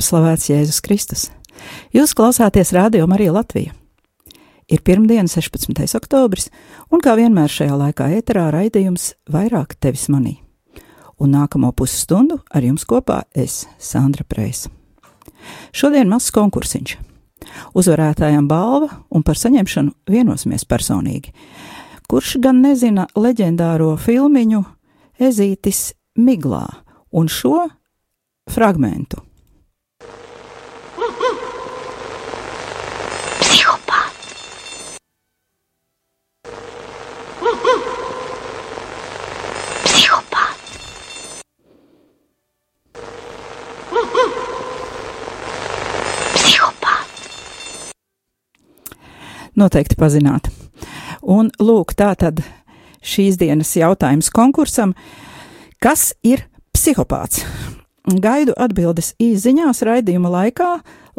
slavēts Jēzus Kristus. Jūs klausāties Radio Marija Latvija. Ir pirmdiena, 16. oktobris, un kā vienmēr šajā laikā ēterā raidījums vairāk tevis manī. Un nākamo pusstundu ar jums kopā es, Sandra Preisa. Šodien mazs konkursiņš. Uzvarētājiem balva un par saņemšanu vienosimies personīgi. Kurš gan nezina leģendāro filmiņu Ezītis Miglā un šo fragmentu? Noteikti pazināt. Un lūk, tā tad šīs dienas jautājums konkursam. Kas ir psihopāts? Gaidu atbildes īsiņās raidījuma laikā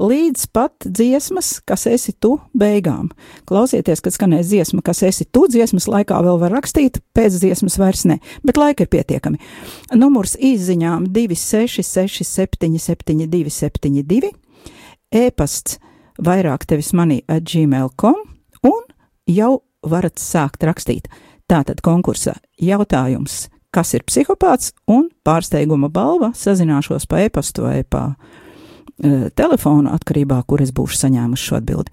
līdz pat dziesmas, kas esi tu, beigām. Klausieties, kad skanēs dziesma, kas esi tu, dziesmas laikā vēl var rakstīt, pēc dziesmas vairs ne, bet laika ir pietiekami. Numurs īsiņām 266, 77, 272, e-pasts vairāk tevis manī at gmail.com jau varat sākt rakstīt. Tātad konkursa jautājums, kas ir psihopāts un pārsteiguma balva, sazināšos pa e-pastu vai pa e, telefonu atkarībā, kur es būšu saņēmuši šo atbildi.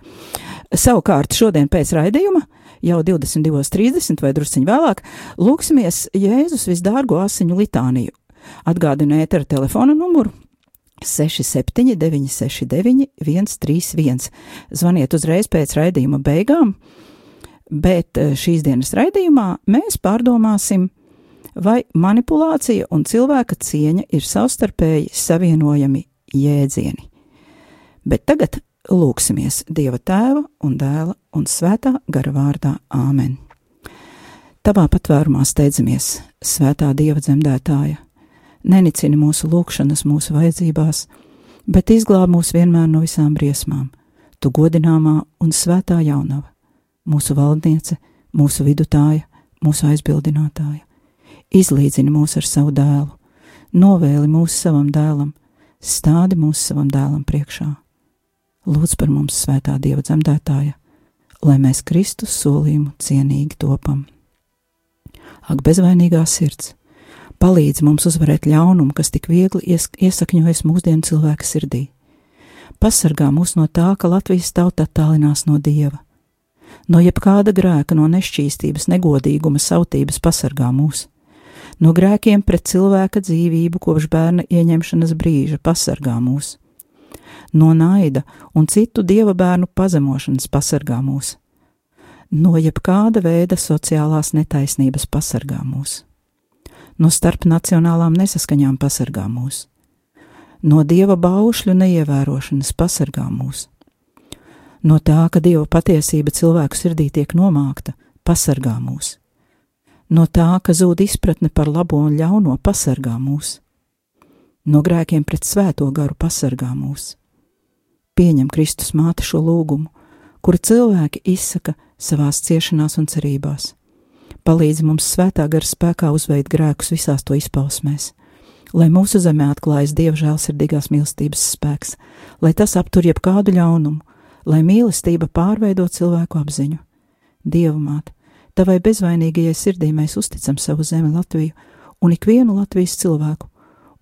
Savukārt šodien pēc raidījuma, jau 22.30 vai drusciņ vēlāk, lūksimies Jēzus visdārgo asiņu litāniju. Atgādinu ētera telefona numuru 679, 69, 131. Zvaniet uzreiz pēc raidījuma beigām, bet eh, šīs dienas raidījumā mēs pārdomāsim, vai manipulācija un cilvēka cieņa ir savstarpēji savienojami jēdzieni. Bet tagad lūksimies Dieva tēva un dēla un svētā gara vārdā Āmen. Tavā patvērumā steidzamies, svētā Dieva dzemdētāja nenicini mūsu lūgšanas, mūsu vajadzībās, bet izglāb mūs vienmēr no visām briesmām. Tu godināmā un svētā jaunava, mūsu valdniece, mūsu vidutāja, mūsu aizbildinātāja. Izlīdzini mūs ar savu dēlu, novēli mūs savam dēlam, stādi mūs savam dēlam priekšā. Lūdz par mums svētā Dieva dzemdētāja, lai mēs Kristus solījumu cienīgi topam. Ak, bezvainīgā sirds! palīdz mums uzvarēt ļaunumu, kas tik viegli ies, iesakņojas mūsdienu cilvēka sirdī. Pasargā mūs no tā, ka Latvijas tauta attālinās no dieva. No jebkāda grēka, no nešķīstības, negodīguma, sautības pasargā mūs. No grēkiem pret cilvēka dzīvību kopš bērna ieņemšanas brīža pasargā mūs. No naida un citu dieva bērnu pazemošanas pasargā mūs. No jebkāda veida sociālās netaisnības pasargā mūs no starpnacionālām nesaskaņām pasargā mūs, no dieva baušļu neievērošanas pasargā mūs, no tā, ka dieva patiesība cilvēku sirdī tiek nomākta, pasargā mūs, no tā, ka zūd izpratne par labo un ļauno pasargā mūs, no grēkiem pret svēto garu pasargā mūs. Pieņem Kristus māte šo lūgumu, kuru cilvēki izsaka savās ciešanās un cerībās palīdzi mums svētā gara spēkā uzveikt grēkus visās to izpausmēs. Lai mūsu zemē atklājas Dieva žēlsirdīgās mīlestības spēks, lai tas aptur jebkādu ļaunumu, lai mīlestība pārveido cilvēku apziņu. Dieva māte, tavai bezvainīgajai sirdī mēs uzticam savu zemi Latviju un ikvienu Latvijas cilvēku,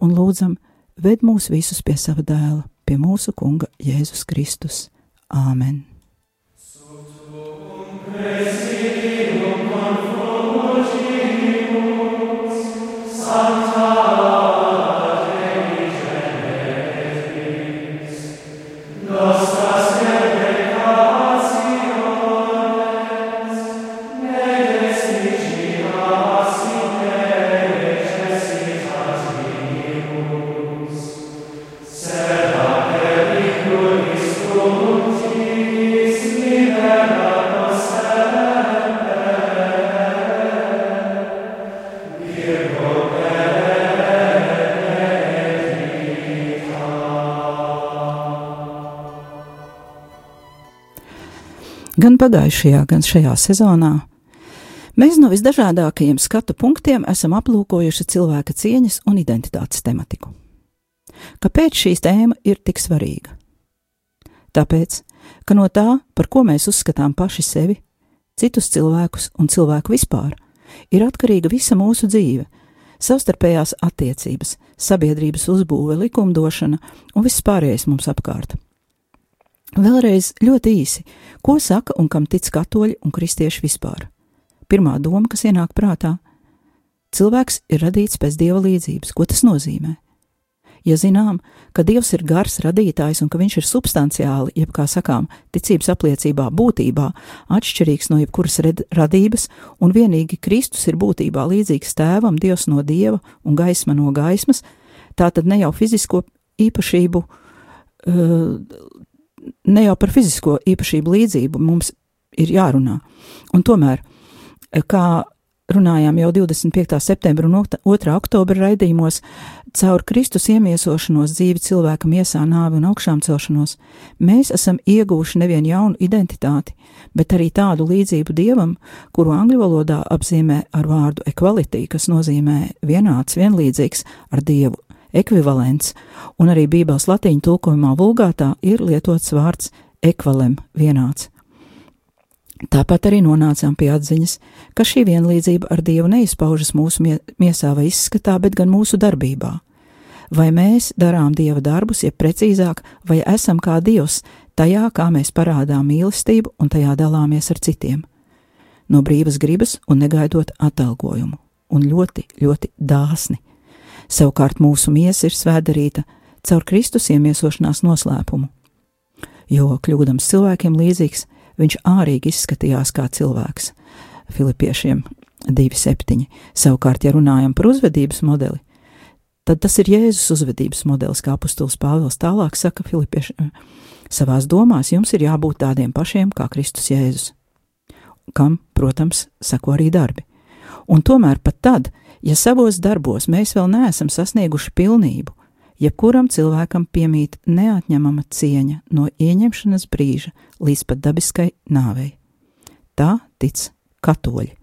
un lūdzam, ved mūs visus pie sava dēla, pie mūsu kunga Jēzus Kristus. Āmen! Nostras pagājušajā, gan šajā sezonā mēs no visdažādākajiem skatu punktiem esam aplūkojuši cilvēka cieņas un identitātes tematiku. Kāpēc šī tēma ir tik svarīga? Tāpēc, ka no tā, par ko mēs uzskatām paši sevi, citus cilvēkus un cilvēku vispār, ir atkarīga visa mūsu dzīve, savstarpējās attiecības, sabiedrības uzbūve, likumdošana un viss pārējais mums apkārt. Vēlreiz ļoti īsi, ko saka un kam tic katoļi un kristieši vispār? Pirmā doma, kas ienāk prātā - cilvēks ir radīts pēc dieva līdzības. Ko tas nozīmē? Ja zinām, ka Dievs ir gars radītājs un ka viņš ir substanciāli, jeb kā sakām, ticības apliecībā, būtībā atšķirīgs no jebkuras radības, un vienīgi Kristus ir būtībā līdzīgs tēvam, Dievs no dieva un gaisma no gaismas, tā tad ne jau fizisko īpašību, uh, ne jau par fizisko īpašību līdzību mums ir jārunā. Un tomēr, kā runājām jau 25. septembra un 2. oktobra raidījumos, caur Kristus iemiesošanos dzīvi cilvēka miesā, nāvi un augšām celšanos, mēs esam ieguvuši nevien jaunu identitāti, bet arī tādu līdzību dievam, kuru angļu valodā apzīmē ar vārdu equality, kas nozīmē vienāds, vienlīdzīgs ar dievu, ekvivalents, un arī Bībeles latīņu tulkojumā vulgātā ir lietots vārds ekvalem, vienāds. Tāpat arī nonācām pie atziņas, ka šī vienlīdzība ar Dievu neizpaužas mūsu miesā vai izskatā, bet gan mūsu darbībā. Vai mēs darām Dieva darbus, ja precīzāk, vai esam kā Dievs tajā, kā mēs parādām mīlestību un tajā dalāmies ar citiem? No brīvas gribas un negaidot atalgojumu, un ļoti, ļoti dāsni. Savukārt mūsu miesa ir svēdarīta caur Kristus iemiesošanās noslēpumu. Jo kļūdams cilvēkiem līdzīgs, viņš ārīgi izskatījās kā cilvēks. Filipiešiem 2,7. Savukārt, ja runājam par uzvedības modeli, tad tas ir Jēzus uzvedības modelis, kā apustulis Pāvils tālāk saka Filipiešiem. Savās domās jums ir jābūt tādiem pašiem kā Kristus Jēzus, kam, protams, sako arī darbi. Un tomēr pat tad, ja savos darbos mēs vēl neesam sasnieguši pilnību, jebkuram cilvēkam piemīt neatņemama cieņa no ieņemšanas brīža līdz pat dabiskai nāvei. Tā tic katoļi.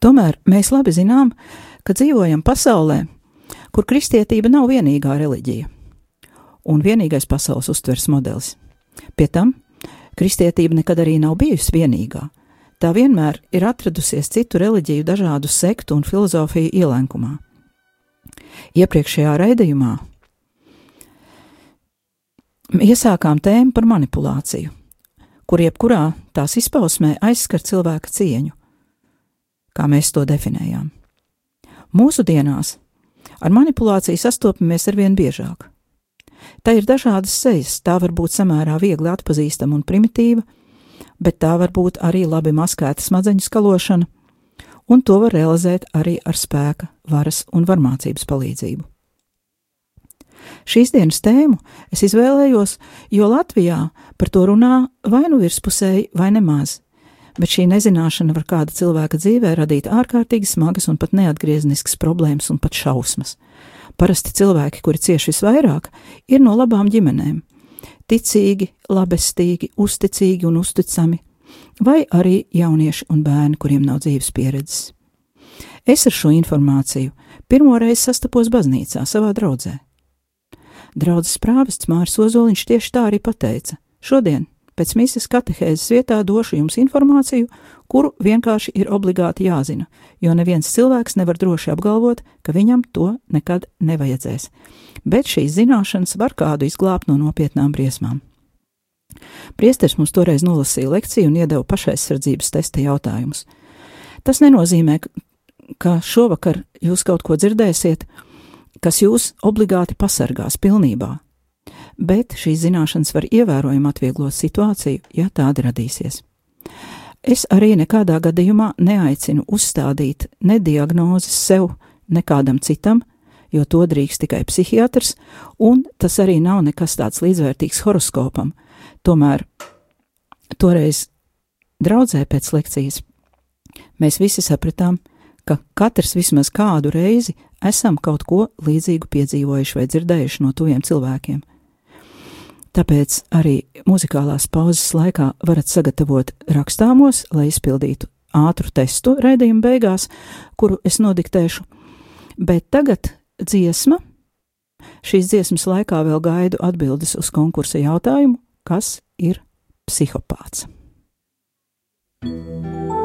Tomēr mēs labi zinām, ka dzīvojam pasaulē, kur kristietība nav vienīgā reliģija un vienīgais pasaules uztvers modelis. Pie tam kristietība nekad arī nav bijusi vienīgā. Tā vienmēr ir atradusies citu reliģiju, dažādu sektu un filozofiju ielenkumā iepriekšējā raidījumā iesākām tēmu par manipulāciju, kur jebkurā tās izpausmē aizskar cilvēka cieņu, kā mēs to definējām. Mūsdienās ar manipulāciju sastopamies arvien biežāk. Tā ir dažādas sejas, tā var būt samērā viegli atpazīstama un primitīva, bet tā var būt arī labi maskēta smadzeņu skalošana un to var realizēt arī ar spēka, varas un varmācības palīdzību. Šīs dienas tēmu es izvēlējos, jo Latvijā par to runā vai nu virspusēji, vai nemaz, bet šī nezināšana var kāda cilvēka dzīvē radīt ārkārtīgi smagas un pat neatgriezniskas problēmas un pat šausmas. Parasti cilvēki, kuri cieši visvairāk, ir no labām ģimenēm - ticīgi, labestīgi, uzticīgi un uzticami, vai arī jaunieši un bērni, kuriem nav dzīves pieredzes. Es ar šo informāciju pirmo reizi sastapos baznīcā savā draudzē. Draudzes prāvests Māris Ozoliņš tieši tā arī pateica: Šodien, pēc misijas katehēzes vietā, došu jums informāciju, kuru vienkārši ir obligāti jāzina, jo neviens cilvēks nevar droši apgalvot, ka viņam to nekad nevajadzēs. Bet šīs zināšanas var kādu izglābt no nopietnām briesmām. Priesteris mums toreiz nolasīja lekciju un iedeva pašaizsardzības testa jautājumus. Tas nenozīmē, ka šovakar jūs kaut ko dzirdēsiet, kas jūs obligāti pasargās pilnībā, bet šīs zināšanas var ievērojami atvieglot situāciju, ja tāda radīsies. Es arī nekādā gadījumā neaicinu uzstādīt ne diagnozes sev, nekādam citam, jo to drīkst tikai psihiatrs, un tas arī nav nekas tāds līdzvērtīgs horoskopam, Tomēr toreiz draudzē pēc lekcijas mēs visi sapratām, ka katrs vismaz kādu reizi esam kaut ko līdzīgu piedzīvojuši vai dzirdējuši no tuviem cilvēkiem. Tāpēc arī muzikālās pauzes laikā varat sagatavot rakstāmos, lai izpildītu ātru testu raidījuma beigās, kuru es nodiktēšu. Bet tagad dziesma. Šīs dziesmas laikā vēl gaidu atbildes uz konkursa jautājumu, kas ir psihopāts. Kas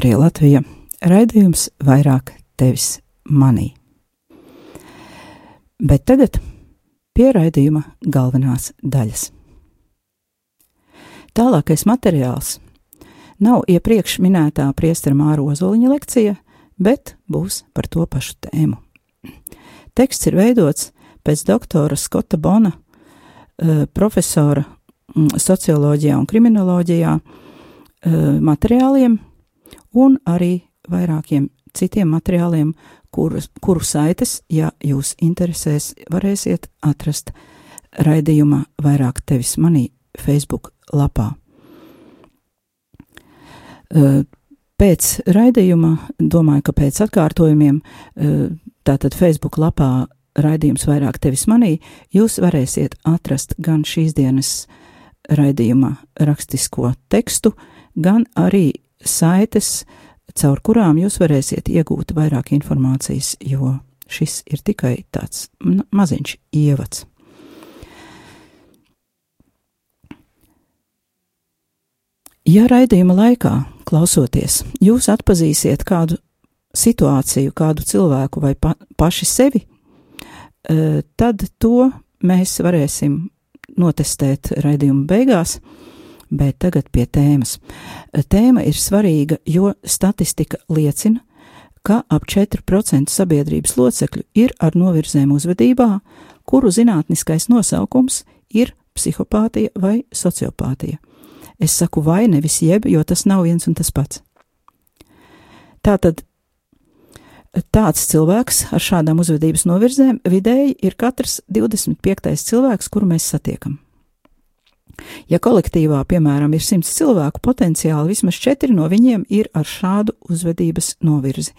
arī Latvija. Raidījums vairāk tevis manī. Bet tagad pie raidījuma galvenās daļas. Tālākais materiāls nav iepriekš minētā priestera Māra Ozoliņa lekcija, bet būs par to pašu tēmu. Teksts ir veidots pēc doktora Skota Bona, eh, profesora mm, socioloģijā un kriminoloģijā eh, materiāliem un arī vairākiem citiem materiāliem, kurus, kuru saites, ja jūs interesēs, varēsiet atrast raidījumā vairāk tevis manī Facebook lapā. Pēc raidījuma, domāju, ka pēc atkārtojumiem, tātad Facebook lapā raidījums vairāk tevis manī, jūs varēsiet atrast gan šīs dienas raidījuma rakstisko tekstu, gan arī saites, caur kurām jūs varēsiet iegūt vairāk informācijas, jo šis ir tikai tāds maziņš ievads. Ja raidījuma laikā, klausoties, jūs atpazīsiet kādu situāciju, kādu cilvēku vai pa, paši sevi, eh, tad to mēs varēsim notestēt raidījuma beigās, bet tagad pie tēmas. Tēma ir svarīga, jo statistika liecina, ka ap 4% sabiedrības locekļu ir ar novirzēm uzvedībā, kuru zinātniskais nosaukums ir psihopātija vai sociopātija. Es saku vai nevis jeb, jo tas nav viens un tas pats. Tātad tāds cilvēks ar šādām uzvedības novirzēm vidēji ir katrs 25. cilvēks, kuru mēs satiekam. Ja kolektīvā, piemēram, ir simts cilvēku, potenciāli vismaz četri no viņiem ir ar šādu uzvedības novirzi.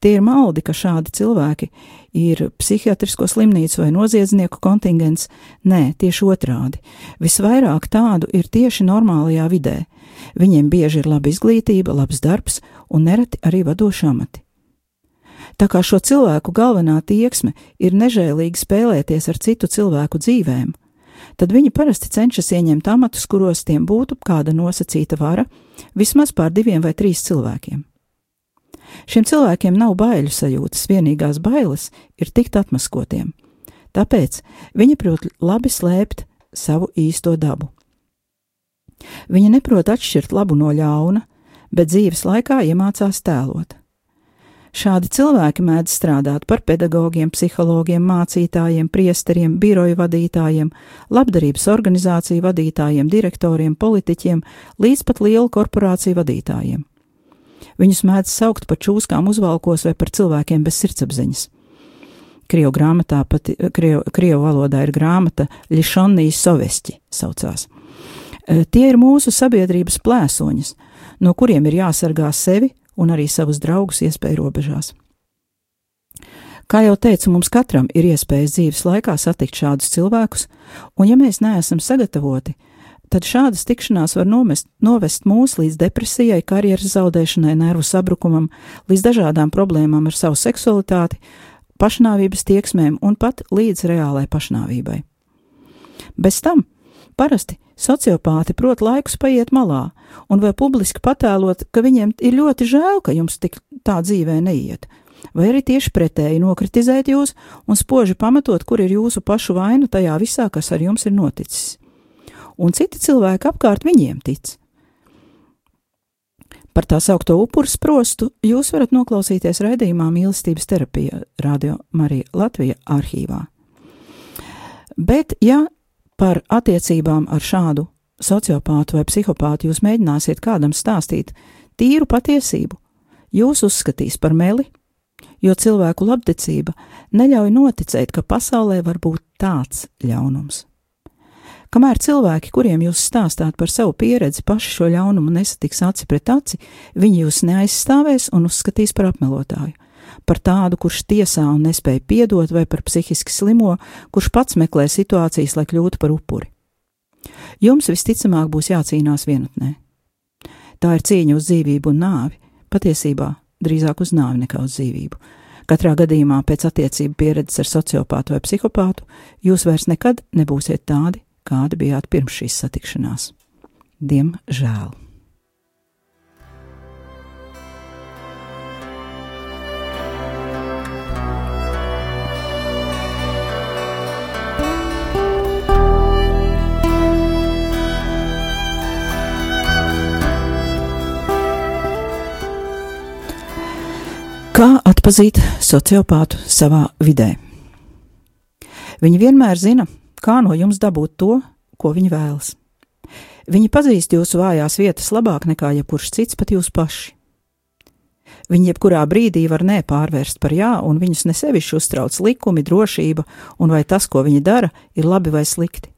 Tie ir maldi, ka šādi cilvēki ir psihiatrisko slimnīcu vai noziedznieku kontingents. Nē, tieši otrādi. Visvairāk tādu ir tieši normālajā vidē. Viņiem bieži ir laba izglītība, labs darbs un nereti arī vadoši amati. Tā kā šo cilvēku galvenā tieksme ir nežēlīgi spēlēties ar citu cilvēku dzīvēm, tad viņi parasti cenšas ieņemt amatus, kuros tiem būtu kāda nosacīta vara, vismaz pār diviem vai trīs cilvēkiem. Šiem cilvēkiem nav baiļu sajūtas, vienīgās bailes ir tikt atmaskotiem. Tāpēc viņi prot labi slēpt savu īsto dabu. Viņi neprot atšķirt labu no ļauna, bet dzīves laikā iemācās tēlot. Šādi cilvēki mēdz strādāt par pedagogiem, psihologiem, mācītājiem, priesteriem, biroju vadītājiem, labdarības organizāciju vadītājiem, direktoriem, politiķiem, līdz pat lielu korporāciju vadītājiem. Viņus mēdz saukt par čūskām uzvalkos vai par cilvēkiem bez sirdsapziņas. Krievu grāmatā, pat krievu, krievu valodā ir grāmata Lišonnijas Sovesti saucās. E, tie ir mūsu sabiedrības plēsoņas, no kuriem ir jāsargā sevi un arī savus draugus iespēju robežās. Kā jau teicu, mums katram ir iespējas dzīves laikā satikt šādus cilvēkus, un ja mēs neesam sagatavoti, tad šādas tikšanās var nomest, novest mūs līdz depresijai, karjeras zaudēšanai, nervu sabrukumam, līdz dažādām problēmām ar savu seksualitāti, pašnāvības tieksmēm un pat līdz reālai pašnāvībai. Bez tam parasti sociopāti prot laikus paiet malā un vai publiski patēlot, ka viņiem ir ļoti žēl, ka jums tik tā dzīvē neiet, vai arī tieši pretēji nokritizēt jūs un spoži pamatot, kur ir jūsu pašu vaina tajā visā, kas ar jums ir noticis un citi cilvēki apkārt viņiem tic. Par tā saukto upuru sprostu jūs varat noklausīties raidījumā mīlestības terapija Radio Marija Latvija arhīvā. Bet, ja par attiecībām ar šādu sociopātu vai psihopātu jūs mēģināsiet kādam stāstīt tīru patiesību, jūs uzskatīs par meli, jo cilvēku labticība neļauj noticēt, ka pasaulē var būt tāds ļaunums. Kamēr cilvēki, kuriem jūs stāstāt par savu pieredzi, paši šo ļaunumu nesatiks aci pret aci, viņi jūs neaizstāvēs un uzskatīs par apmelotāju. Par tādu, kurš tiesā un nespēja piedot, vai par psihiski slimo, kurš pats meklē situācijas, lai kļūtu par upuri. Jums visticamāk būs jācīnās vienatnē. Tā ir cīņa uz dzīvību un nāvi, patiesībā drīzāk uz nāvi nekā uz dzīvību. Katrā gadījumā pēc attiecību pieredzes ar sociopātu vai psihopātu jūs vairs nekad nebūsiet tādi, kāda bijāt pirms šīs satikšanās. Diemžēl. Atpazīt sociopātu savā vidē? Viņi vienmēr zina, kā no jums dabūt to, ko viņi vēlas. Viņi pazīst jūsu vājās vietas labāk nekā jebkurš cits, pat jūs paši. Viņi jebkurā brīdī var nepārvērst par jā, un viņus nesevišķi uztrauc likumi, drošība, un vai tas, ko viņi dara, ir labi vai slikti.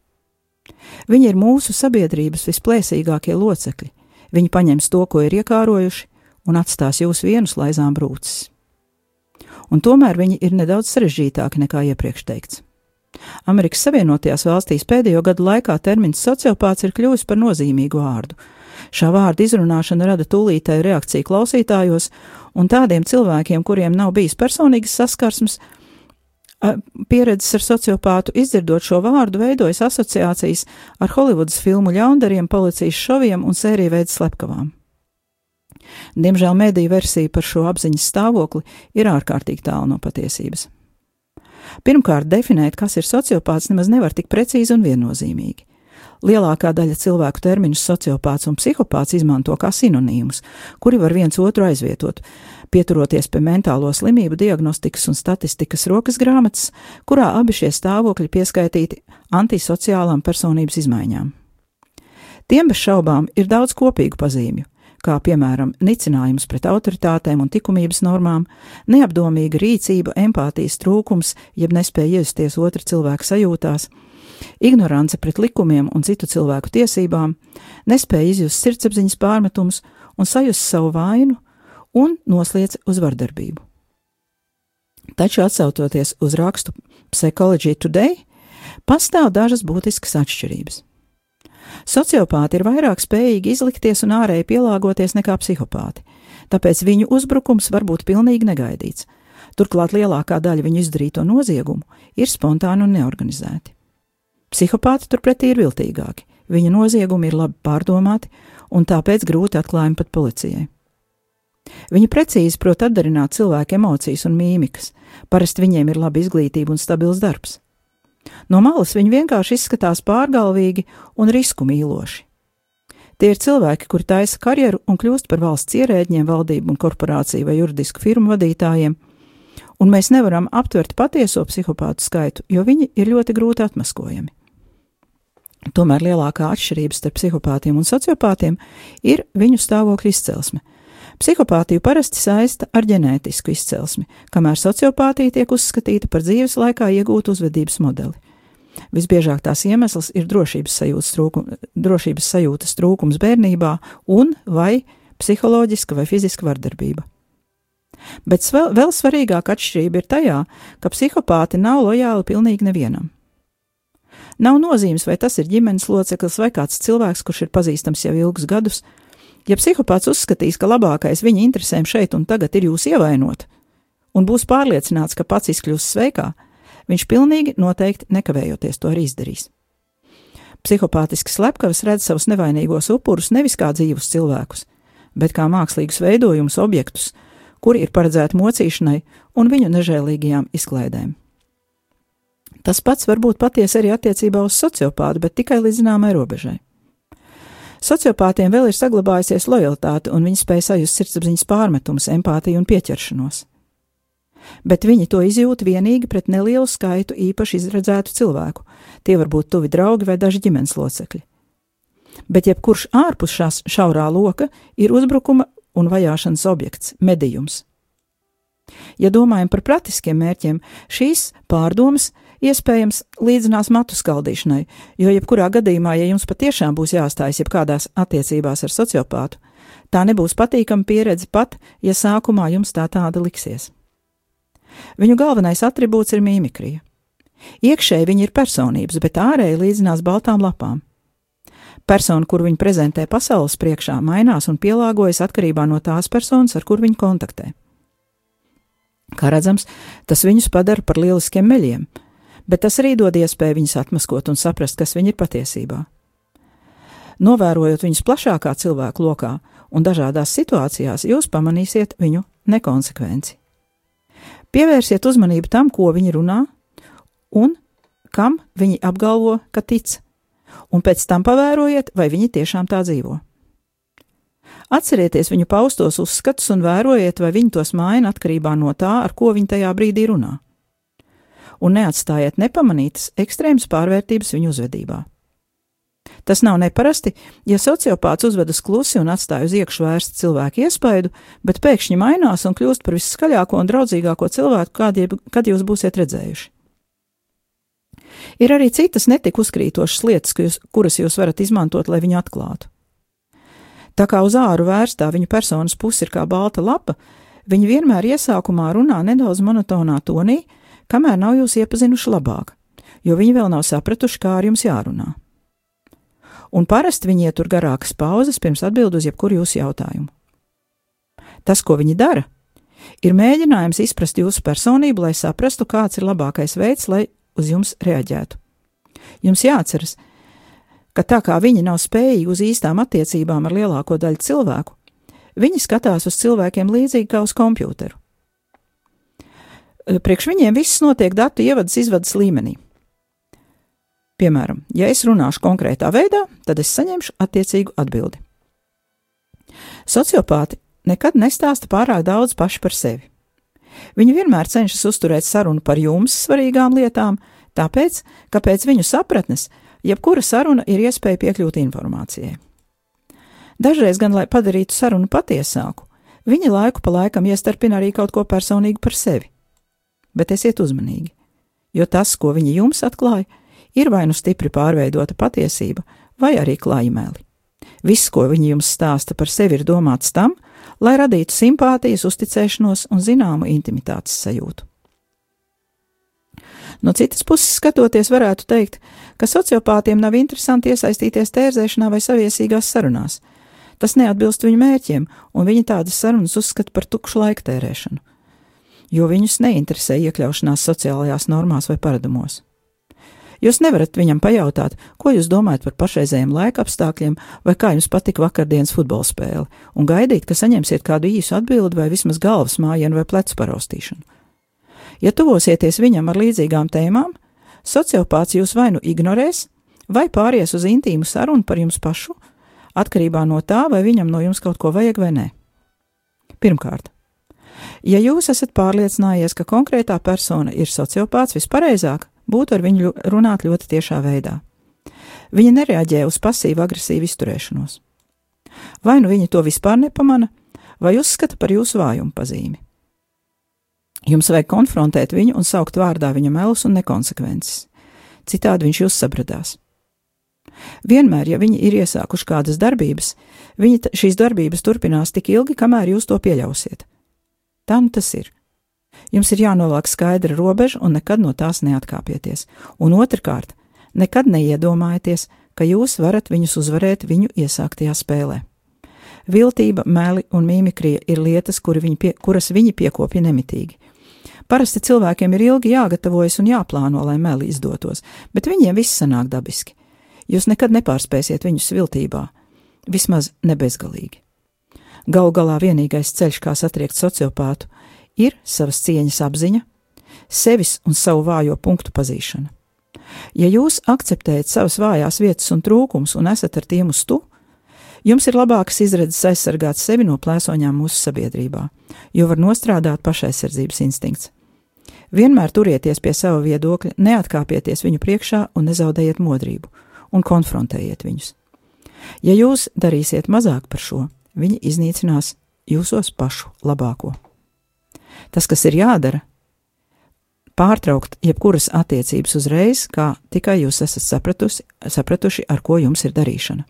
Viņi ir mūsu sabiedrības visplēsīgākie locekļi. Viņi paņems to, ko ir iekārojuši, un atstās jūs vienus laizām brūces. Un tomēr viņi ir nedaudz sarežģītāki nekā iepriekš teikts. Amerikas Savienotajās valstīs pēdējo gadu laikā termins sociopāts ir kļuvis par nozīmīgu vārdu. Šā vārda izrunāšana rada tūlītēju reakciju klausītājos, un tādiem cilvēkiem, kuriem nav bijis personīgas saskarsmes, pieredzes ar sociopātu, izdzirdot šo vārdu, veidojas asociācijas ar Holivudas filmu ļaundariem, policijas šoviem un sēriju veidu slepkavām. Diemžēl mediju versija par šo apziņas stāvokli ir ārkārtīgi tālu no patiesības. Pirmkārt, definēt, kas ir sociopāts, nemaz nevar tik precīzi un viennozīmīgi. Lielākā daļa cilvēku terminus sociopāts un psihopāts izmanto kā sinonīmus, kuri var viens otru aizvietot, pieturoties pie mentālo slimību diagnostikas un statistikas rokas grāmatas, kurā abi šie stāvokļi pieskaitīti antisociālām personības izmaiņām. Tiem bez šaubām ir daudz kopīgu pazīmju, kā piemēram nicinājums pret autoritātēm un likumības normām, neapdomīga rīcība, empātijas trūkums, jeb nespēja iesties otra cilvēka sajūtās, ignorance pret likumiem un citu cilvēku tiesībām, nespēja izjust sirdsapziņas pārmetumus un sajust savu vainu un nosliec uz vardarbību. Taču atsaucoties uz rakstu Psychology Today, pastāv dažas būtiskas atšķirības. Sociopāti ir vairāk spējīgi izlikties un ārēji pielāgoties nekā psihopāti, tāpēc viņu uzbrukums var būt pilnīgi negaidīts. Turklāt lielākā daļa viņu izdarīto noziegumu ir spontāni un neorganizēti. Psihopāti turpretī ir viltīgāki, viņa noziegumi ir labi pārdomāti un tāpēc grūti atklājami pat policijai. Viņi precīzi prot atdarināt cilvēku emocijas un mīmikas, parasti viņiem ir laba izglītība un stabils darbs. No malas viņi vienkārši izskatās pārgalvīgi un risku mīloši. Tie ir cilvēki, kuri taisa karjeru un kļūst par valsts ierēģiem, valdību un korporāciju vai juridisku firmu vadītājiem, un mēs nevaram aptvert patieso psihopātu skaitu, jo viņi ir ļoti grūti atmaskojami. Tomēr lielākā atšķirība starp psihopātiem un sociopātiem ir viņu stāvokļa izcelsme. Psihopātiju parasti saista ar ģenētisku izcelsmi, kamēr sociopātija tiek uzskatīta par dzīves laikā iegūtu uzvedības modeli. Visbiežāk tās iemesls ir drošības sajūtas, trūkum, drošības sajūtas trūkums bērnībā un vai psiholoģiska vai fiziska vardarbība. Bet vēl, vēl svarīgāka atšķirība ir tajā, ka psihopāti nav lojāli pilnīgi nevienam. Nav nozīmes, vai tas ir ģimenes loceklis vai kāds cilvēks, kurš ir pazīstams jau ilgus gadus. Ja psihopāts uzskatīs, ka labākais viņa interesēm šeit un tagad ir jūs ievainot, un būs pārliecināts, ka pats izkļūs sveikā, viņš pilnīgi noteikti nekavējoties to arī izdarīs. Psihopātiski slepkavas redz savus nevainīgos upurus nevis kā dzīvus cilvēkus, bet kā mākslīgus veidojumus, objektus, kuri ir paredzēti mocīšanai un viņu nežēlīgajām izklaidēm. Tas pats var būt patiesi arī attiecībā uz sociopātu, bet tikai līdz zināmai robežai. Sociopātiem vēl ir saglabājusies lojalitāte, un viņi spēj sajust sirdsapziņas pārmetumus, empātiju un pieķeršanos. Bet viņi to izjūt vienīgi pret nelielu skaitu īpaši izredzētu cilvēku. Tie var būt tuvi draugi vai daži ģimenes locekļi. Bet jebkurš ārpus šās šaurā loka ir uzbrukuma un vajāšanas objekts, medījums. Ja domājam par praktiskiem mērķiem, šīs pārdomas iespējams līdzinās matu skaldīšanai, jo jebkurā gadījumā, ja jums patiešām būs jāstājas jebkādās attiecībās ar sociopātu, tā nebūs patīkama pieredze pat, ja sākumā jums tā tāda liksies. Viņu galvenais attribūts ir mīmikrija. Iekšēji viņi ir personības, bet ārēji līdzinās baltām lapām. Persona, kur viņi prezentē pasaules priekšā, mainās un pielāgojas atkarībā no tās personas, ar kur viņi kontaktē. Kā redzams, tas viņus padara par lieliskiem meļiem, bet tas arī dod iespēju viņus atmaskot un saprast, kas viņi ir patiesībā. Novērojot viņus plašākā cilvēku lokā un dažādās situācijās, jūs pamanīsiet viņu nekonsekvenci. Pievērsiet uzmanību tam, ko viņi runā un kam viņi apgalvo, ka tic, un pēc tam pavērojiet, vai viņi tiešām tā dzīvo. Atcerieties viņu paustos uzskatus un vērojiet, vai viņi tos maina atkarībā no tā, ar ko viņi tajā brīdī runā un neatstājiet nepamanītas ekstrēmas pārvērtības viņu uzvedībā. Tas nav neparasti, ja sociopāts uzvedas klusi un atstāj uz iekšā vērstu cilvēku iespaidu, bet pēkšņi mainās un kļūst par viskaļāko un draudzīgāko cilvēku, kādi, kad jūs būsiet redzējuši. Ir arī citas netik uzkrītošas lietas, jūs, kuras jūs varat izmantot, lai viņu atklātu. Tā kā uz āru vērstā viņa personas puse ir kā balta lapa, viņa vienmēr iesākumā runā nedaudz monotonā tonī, kamēr nav jūs iepazinuši labāk, jo viņi vēl nav sapratuši, kā ar jums jārunā. Un parasti viņi ietur garākas pauzes pirms atbild uz jebkuru jūsu jautājumu. Tas, ko viņi dara, ir mēģinājums izprast jūsu personību, lai saprastu, kāds ir labākais veids, lai uz jums reaģētu. Jums jāatceras, ka tā kā viņi nav spējīgi uz īstām attiecībām ar lielāko daļu cilvēku, viņi skatās uz cilvēkiem līdzīgi kā uz kompjuteru. Eh, priekš viņiem viss notiek datu ievadas izvadas līmenī. Piemēram, ja es runāšu konkrētā veidā, tad es saņemšu attiecīgu atbildi. Sociopāti nekad nestāsta pārāk daudz paši par sevi. Viņi vienmēr cenšas uzturēt sarunu par jums svarīgām lietām, tāpēc, ka pēc viņu sapratnes jebkura saruna ir iespēja piekļūt informācijai. Dažreiz gan, lai padarītu sarunu patiesāku, viņi laiku pa laikam iestarpina arī kaut ko personīgu par sevi bet esiet uzmanīgi, jo tas, ko viņi jums atklāja, ir vai nu stipri pārveidota patiesība, vai arī klājumēli. Viss, ko viņi jums stāsta par sevi, ir domāts tam, lai radītu simpātijas, uzticēšanos un zināmu intimitātes sajūtu. No citas puses skatoties, varētu teikt, ka sociopātiem nav interesanti iesaistīties tērzēšanā vai saviesīgās sarunās. Tas neatbilst viņu mērķiem, un viņi tādas sarunas uzskata par tukšu laiku tērēšanu, jo viņus neinteresē iekļaušanās sociālajās normās vai paradumos. Jūs nevarat viņam pajautāt, ko jūs domājat par pašreizējiem laika apstākļiem, vai kā jums patika vakardienas futbola spēle, un gaidīt, ka saņemsiet kādu īsu atbildi vai vismaz galvas mājienu vai plecu paraustīšanu. Ja tuvosieties viņam ar līdzīgām tēmām, sociopāts jūs vai nu ignorēs, vai pāries uz intīmu sarunu par jums pašu, atkarībā no tā, vai viņam no jums kaut ko vajag vai nē. Pirmkārt, ja jūs esat pārliecinājies, ka konkrētā persona ir sociopāts, vispareizāk būtu ar viņu runāt ļoti tiešā veidā. Viņa nereaģē uz pasīvu agresīvu izturēšanos. Vai nu viņa to vispār nepamana, vai uzskata par jūsu vājumu pazīmi. Jums vajag konfrontēt viņu un saukt vārdā viņa melus un nekonsekvences. Citādi viņš jūs sabradās. Vienmēr, ja viņi ir iesākuši kādas darbības, viņi šīs darbības turpinās tik ilgi, kamēr jūs to pieļausiet. Nu tas ir. Jums ir jānolāk skaidra robeža un nekad no tās neatkāpieties. Un otrkārt, nekad neiedomājieties, ka jūs varat viņus uzvarēt viņu iesāktajā spēlē. Viltība, meli un mīmikrija ir lietas, kuri viņi pie, kuras viņi piekopja nemitīgi. Parasti cilvēkiem ir ilgi jāgatavojas un jāplāno, lai meli izdotos, bet viņiem viss sanāk dabiski. Jūs nekad nepārspēsiet viņus viltībā, vismaz nebezgalīgi. Galu galā vienīgais ceļš, kā satriekt sociopātu, ir savas cieņas apziņa, sevis un savu vājo punktu pazīšana. Ja jūs akceptējat savas vājās vietas un trūkumus un esat ar tiem uz tu, jums ir labākas izredzes aizsargāt sevi no plēsoņām mūsu sabiedrībā, jo var nostrādāt pašaizsardzības instinkts. Vienmēr turieties pie sava viedokļa, neatkāpieties viņu priekšā un nezaudējiet modrību, un konfrontējiet viņus. Ja jūs darīsiet mazāk par šo, viņi iznīcinās jūsos pašu labāko. Tas, kas ir jādara, pārtraukt jebkuras attiecības uzreiz, kā tikai jūs esat sapratusi, sapratuši, ar ko jums ir darīšana.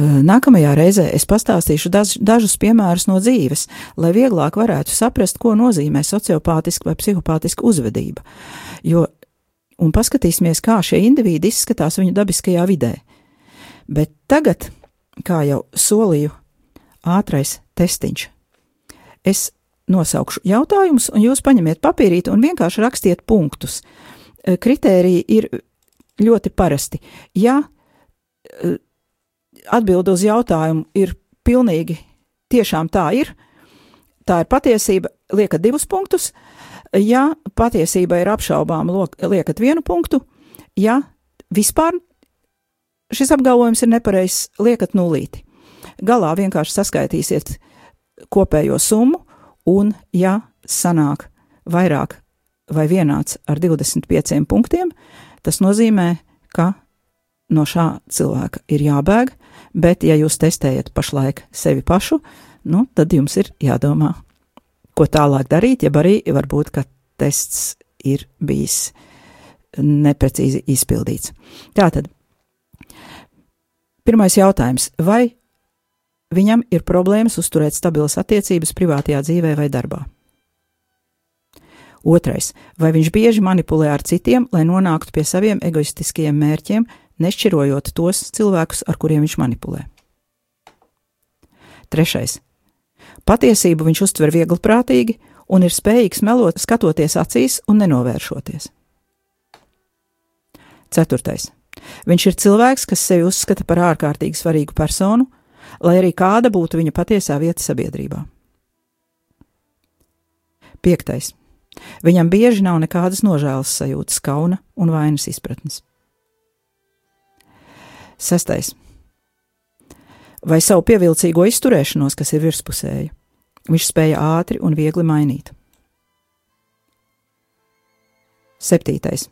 Nākamajā reizē es pastāstīšu daž, dažus piemērus no dzīves, lai vieglāk varētu saprast, ko nozīmē sociopātiska vai psihopātiska uzvedība, jo, un paskatīsimies, kā šie indivīdi izskatās viņu dabiskajā vidē. Bet tagad, kā jau solīju, ātrais testiņš Es nosaukšu jautājumus, un jūs paņemiet papīrīti un vienkārši rakstiet punktus. Eh, kritēriji ir ļoti parasti. Ja eh, atbild uz jautājumu ir pilnīgi tiešām tā ir, tā ir patiesība, liekat divus punktus. Ja patiesība ir apšaubāma, liekat vienu punktu. Ja vispār šis apgalvojums ir nepareizs, liekat nulīti. Galā vienkārši saskaitīsiet kopējo summu, un, ja sanāk vairāk vai vienāds ar 25 punktiem, tas nozīmē, ka no šā cilvēka ir jābēg, bet, ja jūs testējat pašlaik sevi pašu, nu, tad jums ir jādomā, ko tālāk darīt, ja arī varbūt, ka tests ir bijis neprecīzi izpildīts. Tātad, pirmais jautājums, vai Viņam ir problēmas uzturēt stabilas attiecības privātajā dzīvē vai darbā. Otrais, vai viņš bieži manipulē ar citiem, lai nonāktu pie saviem egoistiskajiem mērķiem, nešķirojot tos cilvēkus, ar kuriem viņš manipulē. Trešais, patiesību viņš uztver viegli prātīgi un ir spējīgs melot, skatoties acīs un nenovēršoties. Ceturtais, viņš ir cilvēks, kas sevi uzskata par ārkārtīgi svarīgu personu, lai arī kāda būtu viņa patiesā vieta sabiedrībā. Piektais. Viņam bieži nav nekādas nožēlas sajūtas, kauna un vainas izpratnes. Sestais. Vai savu pievilcīgo izturēšanos, kas ir virspusēja, viņš spēja ātri un viegli mainīt. Septītais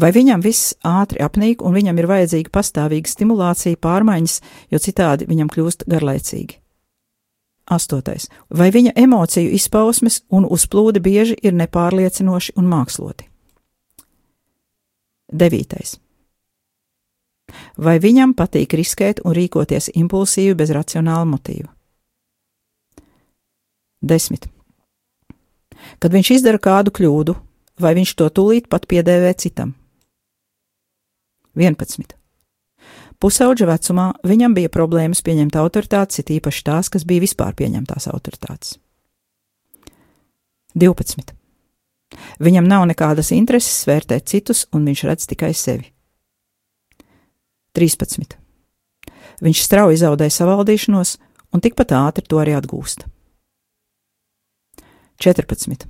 Vai viņam viss ātri apnīk un viņam ir vajadzīga pastāvīga stimulācija, pārmaiņas, jo citādi viņam kļūst garlaicīgi? Astotais. Vai viņa emociju izpausmes un uzplūde bieži ir nepārliecinoši un māksloti? Devītais. Vai viņam patīk riskēt un rīkoties impulsīvi bez racionāla motīva? Desmit. Kad viņš izdara kādu kļūdu, vai viņš to tūlīt pat piedēvē citam? 11. Pusauģa vecumā viņam bija problēmas pieņemt autoritātes, it īpaši tās, kas bija vispār pieņemtās autoritātes. 12. Viņam nav nekādas intereses vērtēt citus, un viņš redz tikai sevi. 13. Viņš strauji zaudē savaldīšanos, un tikpat ātri to arī atgūst. 14.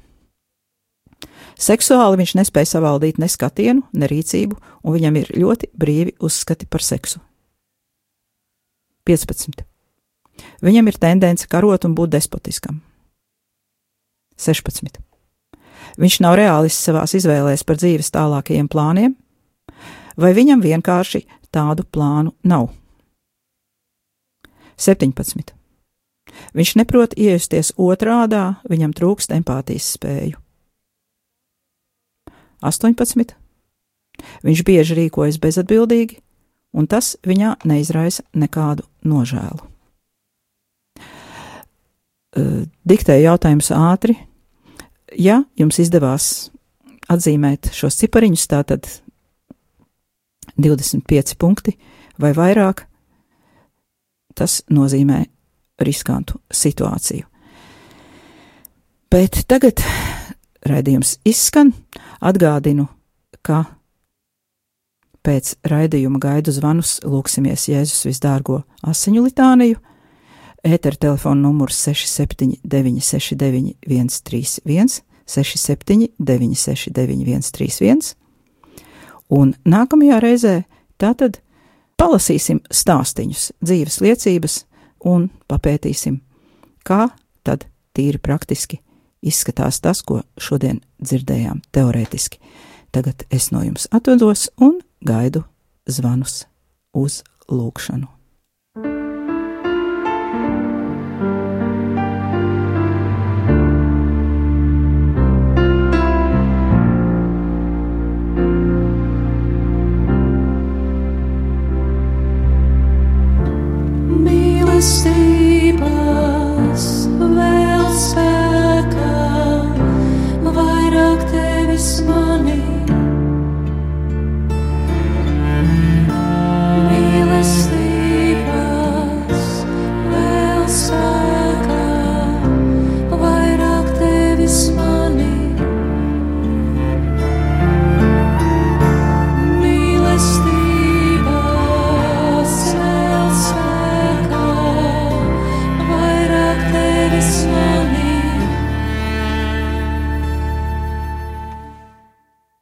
Seksuāli viņš nespēja savaldīt ne skatienu, ne rīcību, un viņam ir ļoti brīvi uzskati par seksu. 15. Viņam ir tendence karot un būt despotiskam. 16. Viņš nav reālists savās izvēlēs par dzīves tālākajiem plāniem, vai viņam vienkārši tādu plānu nav. 17. Viņš neprot iejusties otrādā, viņam trūkst empātijas spēju. 18. Viņš bieži rīkojas bezatbildīgi, un tas viņā neizraisa nekādu nožēlu. Diktēju jautājumus ātri. Ja jums izdevās atzīmēt šos cipariņus, tātad 25 punkti vai vairāk, tas nozīmē riskantu situāciju. Bet tagad raidījums izskan. Atgādinu, ka pēc raidījuma gaidu zvanus lūksimies Jēzus visdārgo asiņu litāniju. Ētera telefona numurs 679, 69, 131, 679, 669, 131. Un nākamajā reizē tātad palasīsim stāstīņus, dzīves liecības un papētīsim, kā tad tīri praktiski izskatās tas, ko šodien dzirdējām teorētiski. Tagad es no jums atvados un gaidu zvanus uz lūgšanu.